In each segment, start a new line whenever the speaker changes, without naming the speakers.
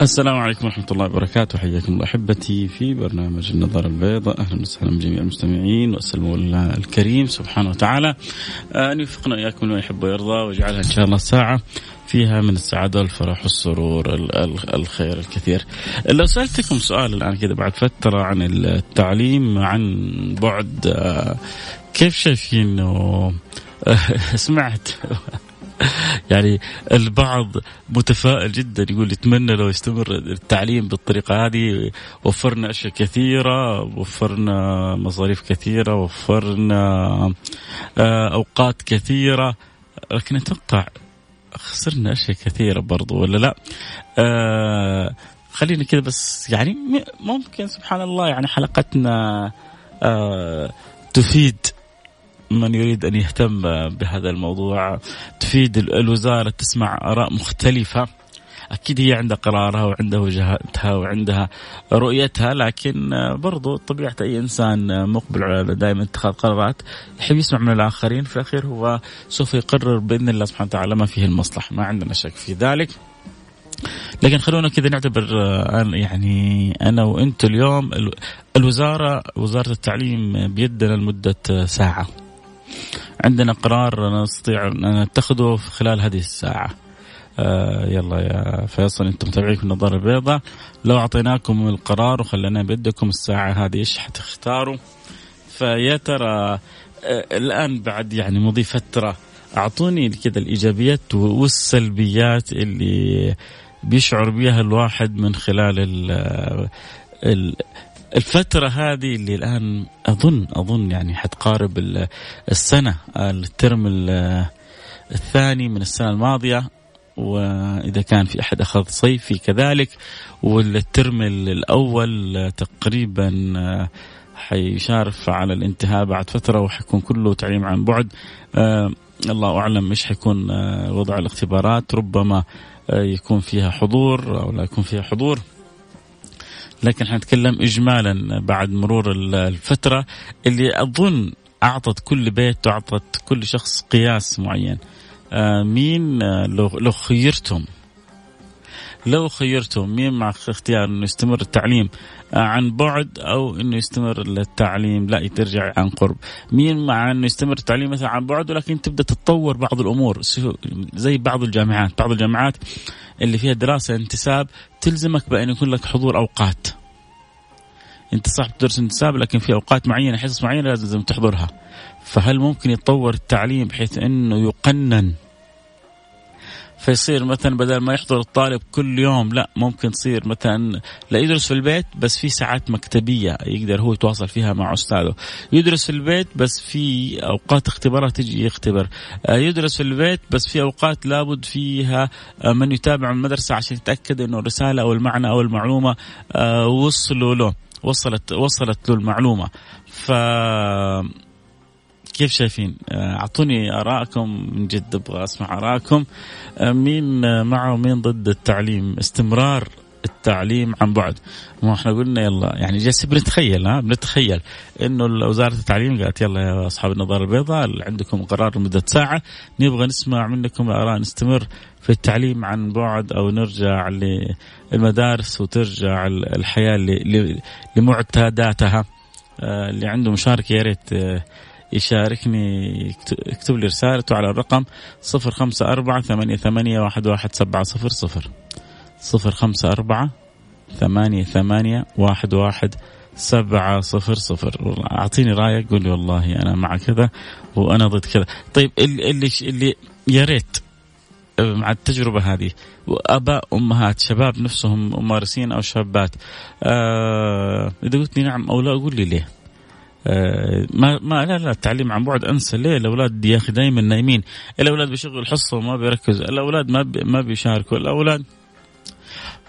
السلام عليكم ورحمة الله وبركاته. حياكم الله أحبتي في برنامج النظارة البيضاء. أهلا وسهلا بجميع المستمعين وأسأل الله الكريم سبحانه وتعالى. أن يوفقنا إياكم لما يحب ويرضى ويجعلها إن شاء الله ساعة فيها من السعادة والفرح والسرور الخير الكثير. لو سألتكم سؤال الآن كذا بعد فترة عن التعليم عن بعد آه، كيف شايفين سمعت يعني البعض متفائل جدا يقول يتمنى لو يستمر التعليم بالطريقة هذه وفرنا أشياء كثيرة وفرنا مصاريف كثيرة وفرنا آه، أوقات كثيرة لكن أتوقع خسرنا أشياء كثيرة برضو ولا لا؟ آه خلينا كذا بس يعني ممكن سبحان الله يعني حلقتنا آه تفيد من يريد أن يهتم بهذا الموضوع تفيد الوزارة تسمع آراء مختلفة. أكيد هي عندها قرارها وعندها وجهتها وعندها رؤيتها لكن برضو طبيعة أي إنسان مقبل على دائما اتخاذ قرارات يحب يسمع من الآخرين. في الأخير هو سوف يقرر بإذن الله سبحانه وتعالى ما فيه المصلحة ما عندنا شك في ذلك. لكن خلونا كذا نعتبر يعني أنا وأنتم اليوم الوزارة وزارة التعليم بيدنا لمدة ساعة. عندنا قرار نستطيع أن نتخذه خلال هذه الساعة. آه يلا يا فيصل أنتم متابعين في النظارة البيضاء. لو أعطيناكم القرار وخلينا بيدكم الساعة هذه إيش حتختاروا؟ فيا ترى آه الآن بعد يعني مضي فترة أعطوني كذا الإيجابيات والسلبيات اللي بيشعر بها الواحد من خلال ال الفترة هذه اللي الآن أظن أظن يعني حتقارب السنة الترم الثاني من السنة الماضية وإذا كان في أحد أخذ صيفي كذلك والترم الأول تقريبا حيشارف على الانتهاء بعد فترة وحيكون كله تعليم عن بعد. آه الله أعلم إيش حيكون آه وضع الاختبارات. ربما آه يكون فيها حضور أو لا يكون فيها حضور. لكن حنتكلم اجمالا بعد مرور الفترة اللي أظن أعطت كل بيت وأعطت كل شخص قياس معين. آه مين آه لو لو خيرتم؟ لو خيرتم مين مع اختيار إنه يستمر التعليم عن بعد أو إنه يستمر التعليم لا ترجع عن قرب. مين مع إنه يستمر التعليم مثلا عن بعد ولكن تبدأ تتطور بعض الأمور؟ زي بعض الجامعات. بعض الجامعات اللي فيها دراسة انتساب تلزمك بأن يكون لك حضور أوقات. أنت صح تدرس انتساب لكن في أوقات معينة حصص معينة لازم تحضرها. فهل ممكن يتطور التعليم بحيث إنه يقنن فيصير مثلا بدل ما يحضر الطالب كل يوم لا ممكن تصير مثلا لا يدرس في البيت بس في ساعات مكتبية يقدر هو يتواصل فيها مع أستاذه. يدرس في البيت بس في أوقات اختبارات يجي يختبر. آه، يدرس في البيت بس في أوقات لابد فيها آه، من يتابع المدرسة عشان يتأكد إنه الرسالة أو المعنى أو المعلومة آه، وصلوا له وصلت وصلت له المعلومة. ف كيف شايفين؟ آه، أعطوني آرائكم من جد أبغى أسمع آرائكم آه، مين معه ومين ضد التعليم؟ استمرار التعليم عن بعد ما إحنا قلنا يلا يعني جالس بنتخيل ها بنتخيل إنه وزارة التعليم قالت يلا يا أصحاب النظارة البيضاء عندكم قرار لمدة ساعة نبغى نسمع منكم الاراء نستمر في التعليم عن بعد أو نرجع للمدارس وترجع الحياة لمعتاداتها آه، اللي عنده مشاركة يا ريت يشاركني يكتب لي رسالته على الرقم صفر خمسة أربعة ثمانية, ثمانية ثمانية واحد واحد سبعة صفر صفر. أعطيني رأيك قول لي والله أنا مع كذا وأنا ضد كذا. طيب اللي اللي يا ريت مع التجربة هذه وآباء أمهات شباب نفسهم ممارسين أو شابات آه إذا قلت لي نعم أو لا قول لي ليه. ما ما لا لا التعليم عن بعد أنسى. ليه؟ الأولاد يا أخي دائما نايمين. الأولاد بيشغل حصه وما بيركزوا. الأولاد ما ما بيشاركوا. الأولاد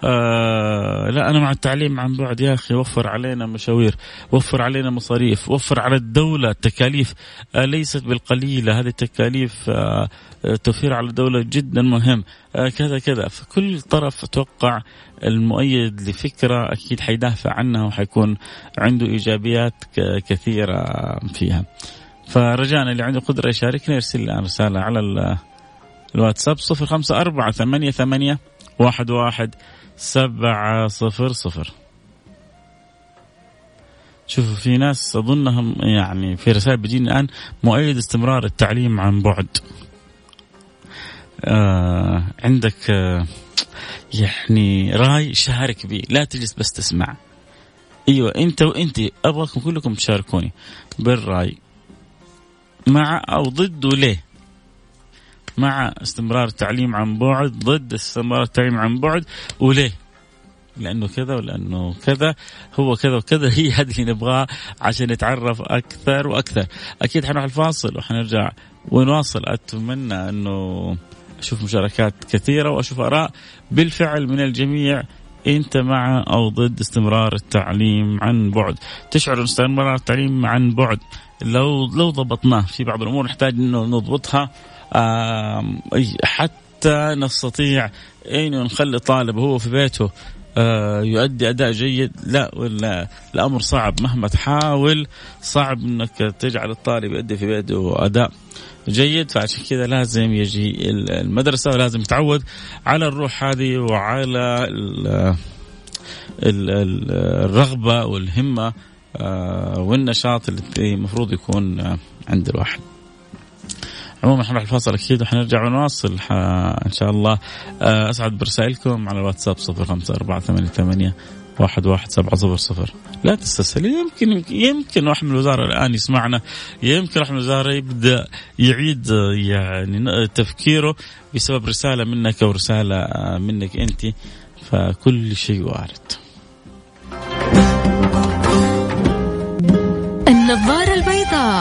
آه لا أنا مع التعليم عن بعد يا أخي. وفر علينا مشاوير وفر علينا مصاريف وفر على الدولة تكاليف آه ليست بالقليلة. هذه التكاليف آه توفير على الدولة جدا مهم. كذا كذا. فكل طرف أتوقع المؤيد لفكرة أكيد حيدافع عنها وحيكون عنده إيجابيات كثيرة فيها. فرجانا اللي عنده قدرة يشاركنا يرسل لنا رسالة على الواتساب صفر خمسة أربعة ثمانية ثمانية واحد واحد سبعة صفر صفر. شوفوا في ناس أظنهم يعني في رسائل بتجيني الآن مؤيد استمرار التعليم عن بعد. آه عندك آه يعني رأي شارك به لا تجلس بس تسمع. أيوه أنت وأنت أبغاكم كلكم تشاركوني بالرأي مع أو ضد وليه؟ مع استمرار التعليم عن بعد ضد استمرار التعليم عن بعد وليه؟ لأنه كذا ولأنه كذا هو كذا وكذا هي هذه اللي نبغاه عشان نتعرف أكثر وأكثر. أكيد حنروح الفاصل وحنرجع ونواصل. أتمنى أنه أشوف مشاركات كثيرة وأشوف آراء. بالفعل من الجميع أنت مع أو ضد استمرار التعليم عن بعد. تشعر ان استمرار التعليم عن بعد. لو لو ضبطناه في بعض الأمور نحتاج إنه نضبطها. حتى نستطيع انه نخلي طالب هو في بيته آه، يؤدي أداء جيد. لا ولا الأمر صعب. مهما تحاول صعب إنك تجعل الطالب يؤدي في بيته أداء جيد. فعشان كذا لازم يجي المدرسة ولازم يتعود على الروح هذه وعلى الرغبة والهمة آه، والنشاط اللي المفروض يكون عند الواحد. عموما حنروح الفاصل أكيد وحنرجع ونواصل. إن شاء الله. آه، أسعد برسائلكم على الواتساب صفر خمسة أربعة ثمانية ثمانية واحد واحد سبعة صفر صفر. لا تستسهل. يمكن يمكن واحد من الوزارة الآن يسمعنا. يمكن واحد من الوزارة يبدأ يعيد يعني تفكيره بسبب رسالة منك أو رسالة آه، منك أنت. فكل شيء وارد.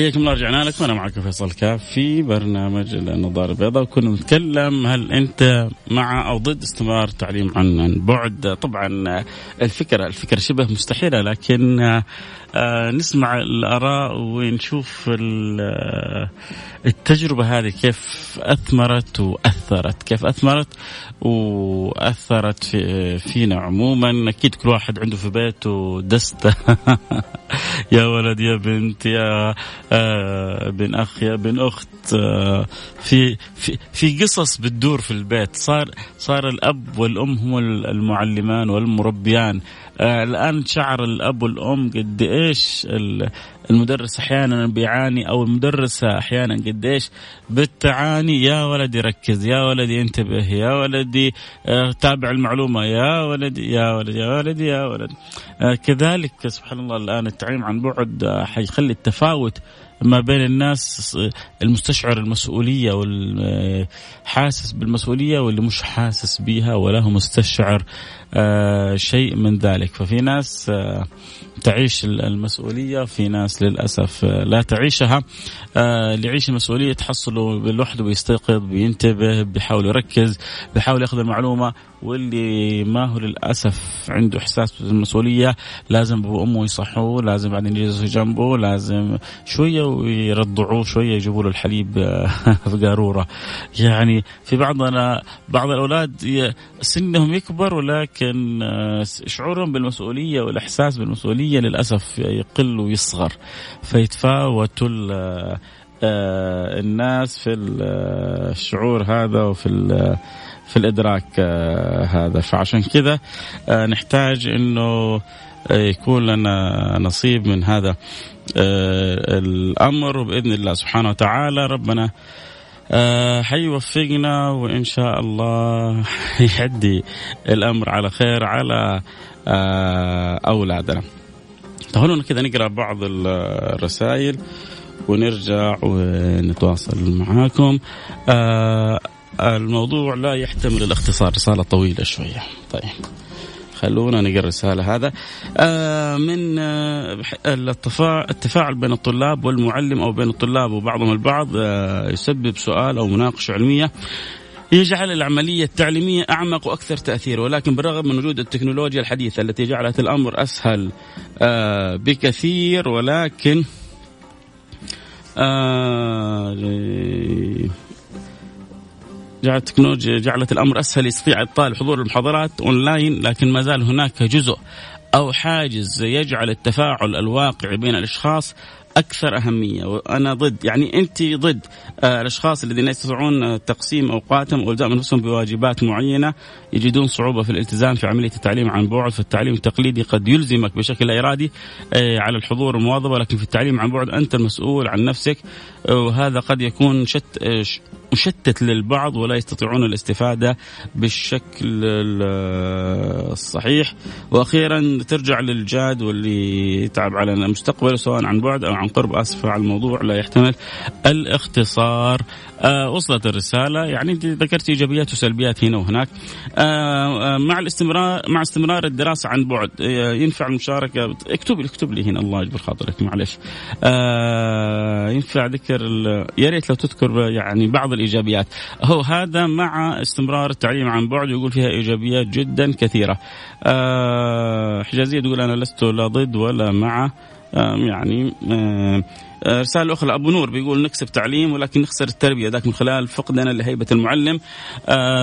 حياكم الله رجعنا لكم. أنا معكم فيصل كاف في برنامج النظارة البيضاء وكنا نتكلم هل أنت مع أو ضد استمرار التعليم عن بعد. طبعا الفكرة الفكرة شبه مستحيلة لكن نسمع الآراء ونشوف التجربة هذه كيف أثمرت وأثرت. كيف أثمرت وأثرت في فينا عموما. أكيد كل واحد عنده في بيته دستة. يا ولد يا بنت يا آه، بن أخ يا بن أخت. آه، في في في قصص بتدور في البيت. صار صار الأب والأم هم المعلمان والمربيان. آه الآن شعر الأب والأم قد إيش المدرس أحيانا بيعاني أو المدرسة أحيانا قد إيش بتعاني يا ولدي ركز يا ولدي انتبه يا ولدي آه تابع المعلومة يا ولدي يا ولدي يا ولدي يا ولدي. آه كذلك سبحان الله الآن التعليم عن بعد آه حيخلي التفاوت ما بين الناس المستشعر المسؤولية والحاسس بالمسؤولية واللي مش حاسس بيها ولا هو مستشعر شيء من ذلك. ففي ناس تعيش المسؤولية في ناس للأسف آه، لا تعيشها. اللي يعيش المسؤولية تحصله لوحده بيستيقظ بينتبه بيحاول يركز بيحاول ياخذ المعلومة. واللي ما هو للأسف عنده إحساس بالمسؤولية لازم أبوه وأمه يصحوه لازم بعدين يجلسوا جنبه لازم شوية ويرضعوه شوية يجيبوا له الحليب في قارورة. يعني في بعضنا بعض الأولاد سنهم يكبر ولكن لكن آه، شعورهم بالمسؤولية والإحساس بالمسؤولية للأسف يقل ويصغر. فيتفاوت آه، الناس في الشعور هذا وفي في الإدراك آه، هذا. فعشان كذا نحتاج أنه يكون لنا نصيب من هذا الأمر وبإذن الله سبحانه وتعالى. ربنا آه حيوفقنا وإن شاء الله يعدي الأمر على خير على آه أولادنا. خلونا كذا نقرأ بعض الرسائل ونرجع ونتواصل معاكم. آه الموضوع لا يحتمل الاختصار رسالة طويلة شوية. طيب خلونا نقرأ الرسالة هذا. آه من آه التفاعل بين الطلاب والمعلم أو بين الطلاب وبعضهم البعض آه يسبب سؤال أو مناقشة علمية يجعل العملية التعليمية أعمق وأكثر تأثير. ولكن بالرغم من وجود التكنولوجيا الحديثة التي جعلت الأمر أسهل آه بكثير ولكن آه جعلت التكنولوجيا جعلت الأمر أسهل يستطيع الطالب حضور المحاضرات أونلاين لكن ما زال هناك جزء أو حاجز يجعل التفاعل الواقعي بين الأشخاص أكثر أهمية. وأنا ضد يعني أنت ضد آه، الأشخاص الذين يستطيعون تقسيم أوقاتهم والزام أنفسهم بواجبات معينة يجدون صعوبة في الالتزام في عملية التعليم عن بعد. فالتعليم التقليدي قد يلزمك بشكل لا إرادي آه، على الحضور والمواظبة لكن في التعليم عن بعد أنت المسؤول عن نفسك. وهذا قد يكون شت مشتت للبعض ولا يستطيعون الاستفادة بالشكل الصحيح. وأخيرا ترجع للجاد واللي يتعب على المستقبل سواء عن بعد أو عن قرب اسف على الموضوع لا يحتمل الاختصار. آه وصلت الرسالة. يعني ذكرت إيجابيات وسلبيات هنا وهناك. آه آه مع الاستمرار مع استمرار الدراسة عن بعد ينفع المشاركة؟ اكتب اكتب لي هنا الله يجبر خاطرك معلش. ينفع ذكر يا ريت لو تذكر يعني بعض الإيجابيات. هو هذا مع استمرار التعليم عن بعد يقول فيها إيجابيات جدا كثيرة. آه حجازية تقول أنا لست لا ضد ولا مع يعني رسالة أخرى. أبو نور بيقول نكسب تعليم ولكن نخسر التربية. ذاك من خلال فقدنا لهيبة المعلم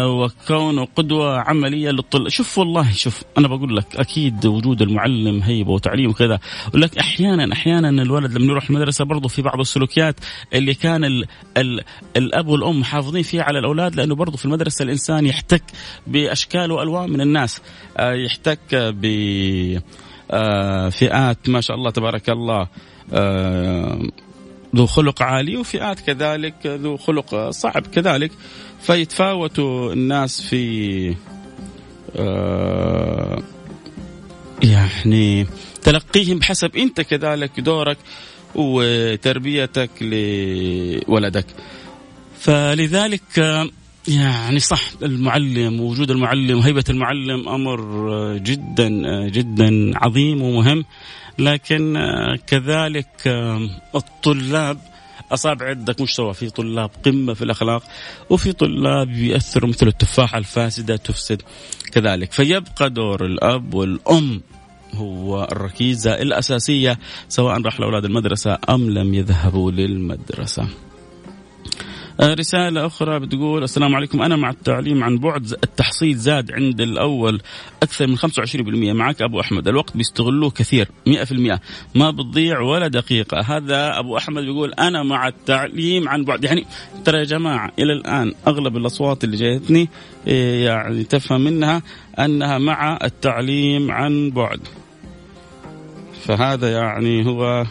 وكونه قدوة عملية للطلاب شوف والله شوف أنا بقول لك أكيد وجود المعلم هيبة وتعليم وكذا ولك أحيانا أحيانا الولد لما يروح المدرسة برضه في بعض السلوكيات اللي كان ال ال الأب والأم محافظين فيها على الأولاد لأنه برضه في المدرسة الإنسان يحتك بأشكال وألوان من الناس. يحتك ب آه، فئات ما شاء الله تبارك الله. آه، ذو خلق عالي وفئات كذلك ذو خلق صعب كذلك. فيتفاوتوا الناس في آه، يعني تلقيهم بحسب انت كذلك دورك وتربيتك لولدك. فلذلك يعني صح المعلم ووجود المعلم وهيبة المعلم أمر جدا جدا عظيم ومهم. لكن كذلك الطلاب أصابع عندك سوا في طلاب قمة في الأخلاق وفي طلاب يأثروا مثل التفاحة الفاسدة تفسد. كذلك فيبقى دور الأب والأم هو الركيزة الأساسية سواء راح لأولاد المدرسة أم لم يذهبوا للمدرسة. آه، رسالة أخرى بتقول السلام عليكم. أنا مع التعليم عن بعد التحصيل زاد عند الأول أكثر من 25% معك أبو أحمد. الوقت بيستغلوه كثير 100% ما بتضيع ولا دقيقة. هذا أبو أحمد بيقول أنا مع التعليم عن بعد. يعني ترى يا جماعة إلى الآن أغلب الأصوات اللي جايتني إيه، يعني تفهم منها أنها مع التعليم عن بعد. فهذا يعني هو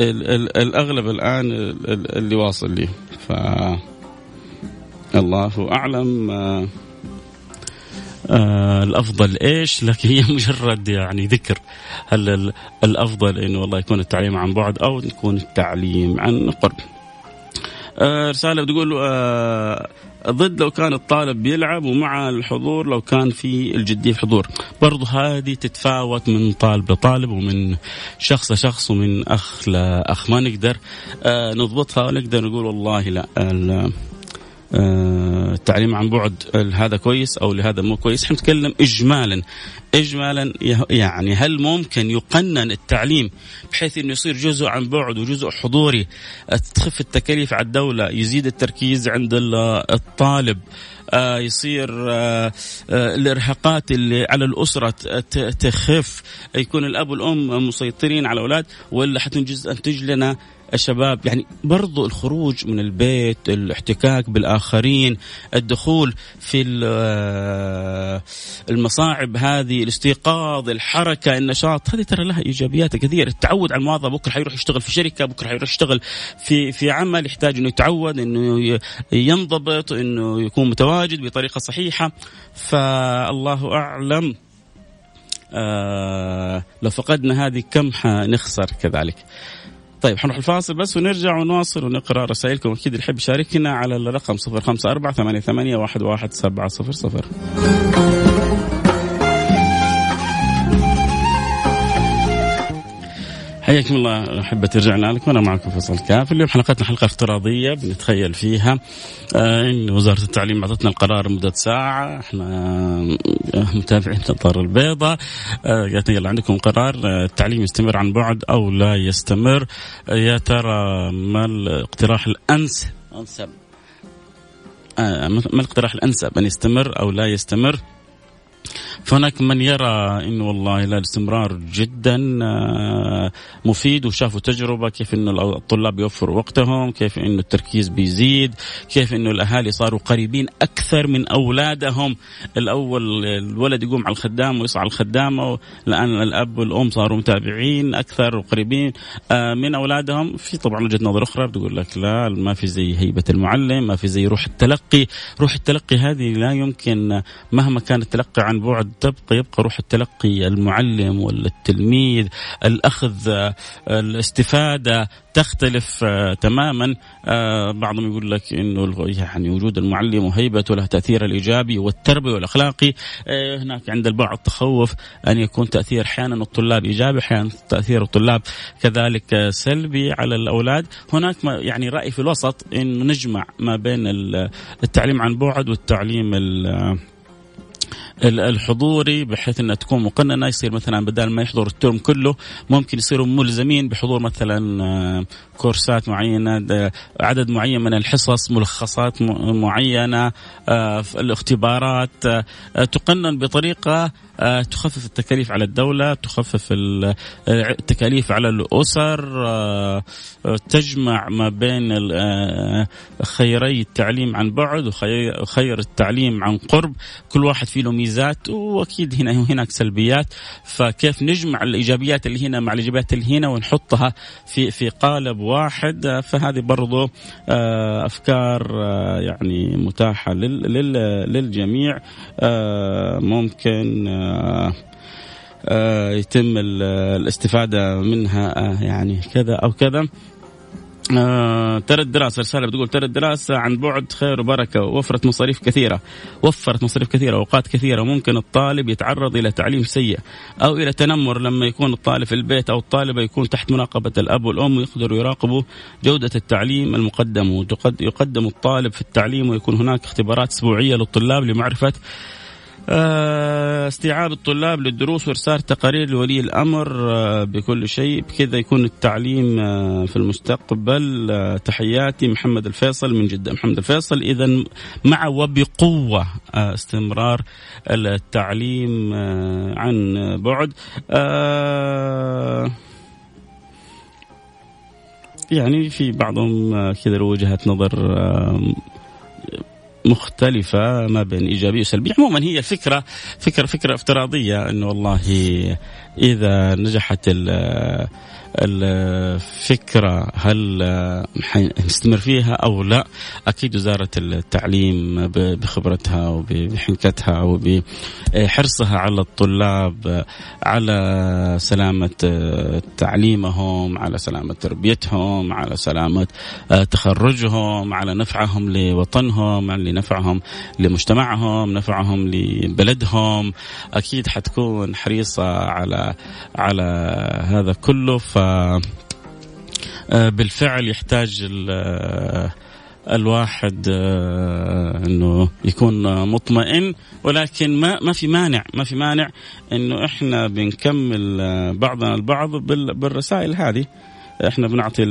الأغلب الآن اللي واصل لي. ف الله أعلم آه آه الأفضل إيش؟ لكن هي مجرد يعني ذكر. هل الأفضل انه والله يكون التعليم عن بعد أو يكون التعليم عن قرب؟ آه رسالة بتقول آه ضد لو كان الطالب بيلعب ومع الحضور لو كان في الجدية في الحضور برضو هذه تتفاوت من طالب لطالب ومن شخص لشخص ومن أخ لاخ ما نقدر آه نضبطها ونقدر نقول والله لا آه، التعليم عن بعد هذا كويس أو لهذا مو كويس. إحنا نتكلم اجمالا اجمالا يعني هل ممكن يقنن التعليم بحيث إنه يصير جزء عن بعد وجزء حضوري؟ تخف التكاليف على الدولة يزيد التركيز عند الطالب آه يصير آه آه الإرهاقات اللي على الأسرة تخف يكون الأب والأم مسيطرين على الأولاد ولا حتنجز انتج لنا الشباب يعني برضو الخروج من البيت الاحتكاك بالآخرين الدخول في المصاعب هذه الاستيقاظ الحركة النشاط هذه ترى لها إيجابيات كثيرة. التعود على المواظبة بكرة حيروح يشتغل في شركة بكرة حيروح يشتغل في في عمل يحتاج أنه يتعود أنه ينضبط أنه يكون متواجد بطريقة صحيحة. فالله أعلم آه لو فقدنا هذه كم حنخسر كذلك. طيب حنروح الفاصل بس ونرجع ونواصل ونقرأ رسائلكم. أكيد اللي يحب يشاركنا على الرقم 054 88 11700 حياكم الله احبة رجعنا لكم. أنا معكم فيصل كاف. اليوم حلقتنا حلقة افتراضية بنتخيل فيها. آه، إن وزارة التعليم أعطتنا القرار مده ساعة. إحنا آه، متابعين النظاره البيضاء. آه، قالت يلا عندكم قرار. التعليم يستمر عن بعد أو لا يستمر. يا ترى ما الاقتراح الأنسب؟ أنسب. ما الاقتراح الأنسب أن يستمر أو لا يستمر؟ فهناك من يرى انه والله لا الاستمرار جدا آه، مفيد وشافوا تجربة كيف انه الطلاب يوفروا وقتهم، كيف انه التركيز بيزيد، كيف انه الأهالي صاروا قريبين أكثر من أولادهم، الأول الولد يقوم على الخدام ويصعد على الخدامة، الان الأب والأم صاروا متابعين أكثر وقريبين آه، من أولادهم، في طبعا وجهة نظر أخرى تقول لك لا ما في زي هيبة المعلم، ما في زي روح التلقي، روح التلقي هذه لا يمكن مهما كان التلقي عن بعد تبقى يبقى روح التلقي المعلم ولا التلميذ الأخذ الاستفادة تختلف آه، تماما. آه، بعضهم يقول لك إنه يعني وجود المعلم وهيبته له تأثير الإيجابي والتربوي والأخلاقي. آه، هناك عند البعض تخوف أن يكون تأثير أحيانا الطلاب إيجابي أحيانا تأثير الطلاب كذلك سلبي على الأولاد. هناك يعني رأي في الوسط انه نجمع ما بين التعليم عن بعد والتعليم الحضوري بحيث إنها تكون مقننة يصير مثلا بدل ما يحضر الترم كله ممكن يصيروا ملزمين بحضور مثلا آه، كورسات معينة عدد معين من الحصص ملخصات معينة آه، الاختبارات آه، تقنن بطريقة تخفف التكاليف على الدولة تخفف التكاليف على الأسر تجمع ما بين خيري التعليم عن بعد وخير التعليم عن قرب. كل واحد فيه له ميزات وأكيد هنا وهناك سلبيات. فكيف نجمع الإيجابيات اللي هنا مع الإيجابيات اللي هنا ونحطها في في قالب واحد؟ فهذه برضو أفكار يعني متاحة للجميع. ممكن آه، يتم الاستفادة منها آه، يعني كذا أو كذا. آه ترى الدراسة رسالة بتقول ترى الدراسة عن بعد خير وبركة ووفرت مصاريف كثيرة وفرت مصاريف كثيرة أوقات كثيرة. ممكن الطالب يتعرض إلى تعليم سيء أو إلى تنمر لما يكون الطالب في البيت أو الطالبة يكون تحت مراقبة الأب والأم ويقدروا يراقبوا جودة التعليم المقدم. ويقدم الطالب في التعليم ويكون هناك اختبارات أسبوعية للطلاب لمعرفة استيعاب الطلاب للدروس وارسال تقارير لولي الأمر آه، بكل شيء. بكذا يكون التعليم آه، في المستقبل تحياتي. محمد الفيصل من جدة. محمد الفيصل اذا مع وبقوة استمرار التعليم عن بعد. يعني في بعضهم كذا وجهة نظر مختلفة ما بين إيجابية وسلبية عموما هي الفكرة فكرة فكرة افتراضية أنه والله إذا نجحت الفكرة هل نستمر فيها أو لا؟ أكيد وزارة التعليم بخبرتها وبحنكتها وبحرصها على الطلاب على سلامة تعليمهم على سلامة تربيتهم على سلامة تخرجهم على نفعهم لوطنهم على نفعهم لمجتمعهم نفعهم لبلدهم. أكيد حتكون حريصة على على هذا كله. ف آه، بالفعل يحتاج آه، الواحد آه، إنه يكون مطمئن ولكن ما ما في مانع ما في مانع إنه إحنا بنكمل بعضنا البعض بالرسائل هذه. إحنا بنعطي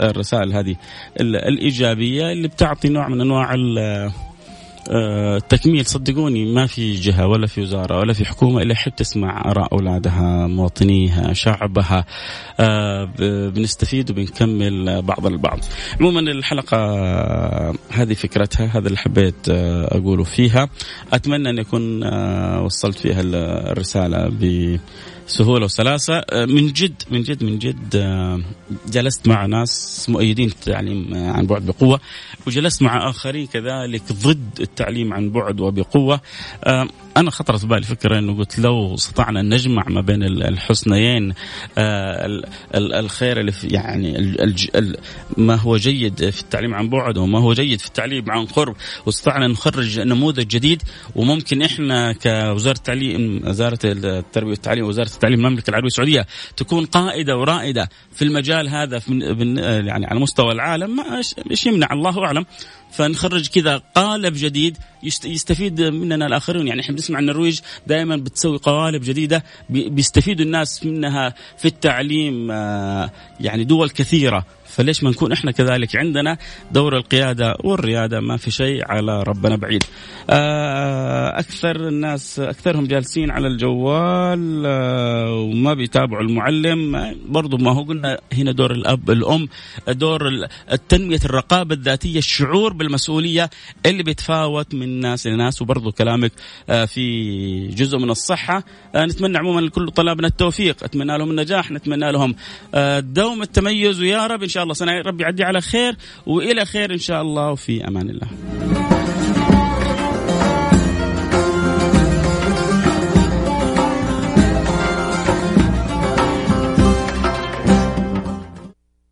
الرسائل هذه الإيجابية اللي بتعطي نوع من أنواع آه، تكميل. صدقوني ما في جهة ولا في وزارة ولا في حكومة إلا يحب تسمع آراء أولادها مواطنيها شعبها. آه، بنستفيد وبنكمل بعض البعض. عموما الحلقة هذه فكرتها هذا اللي حبيت آه، أقوله فيها. أتمنى أن يكون وصلت فيها الرسالة ب سهولة وسلاسة. من جد من جد من جد جلست مع ناس مؤيدين التعليم عن بعد بقوة وجلست مع آخرين كذلك ضد التعليم عن بعد وبقوة. أنا خطرت بالي فكرة إنه قلت لو استطعنا أن نجمع ما بين الحسنيين آه، الخير اللي في يعني ما هو جيد في التعليم عن بعد وما هو جيد في التعليم عن قرب واستطعنا نخرج نموذج جديد. وممكن إحنا كوزارة التعليم وزارة التربية والتعليم وزاره التعليم المملكة العربية السعودية تكون قائدة ورائدة في المجال هذا في يعني على مستوى العالم. ما إيش يمنع؟ الله أعلم. فنخرج كذا قالب جديد يستفيد مننا الآخرون. يعني إحنا بنسمع النرويج دائما بتسوي قوالب جديدة بيستفيدوا الناس منها في التعليم آه، يعني دول كثيرة. فليش ما نكون إحنا كذلك عندنا دور القيادة والريادة؟ ما في شيء على ربنا بعيد. آه، أكثر الناس أكثرهم جالسين على الجوال آه، وما بيتابعوا المعلم. برضو ما هو قلنا هنا دور الأب الأم دور التنمية الرقابة الذاتية الشعور بالمسؤولية اللي بيتفاوت من ناس لناس وبرضو كلامك آه، في جزء من الصحة. نتمنى عموما لكل طلابنا التوفيق. أتمنى لهم النجاح نتمنى لهم دوم التميز ويا رب إن شاء الله. سنة ربي يعدي على خير وإلى خير إن شاء الله. وفي أمان الله.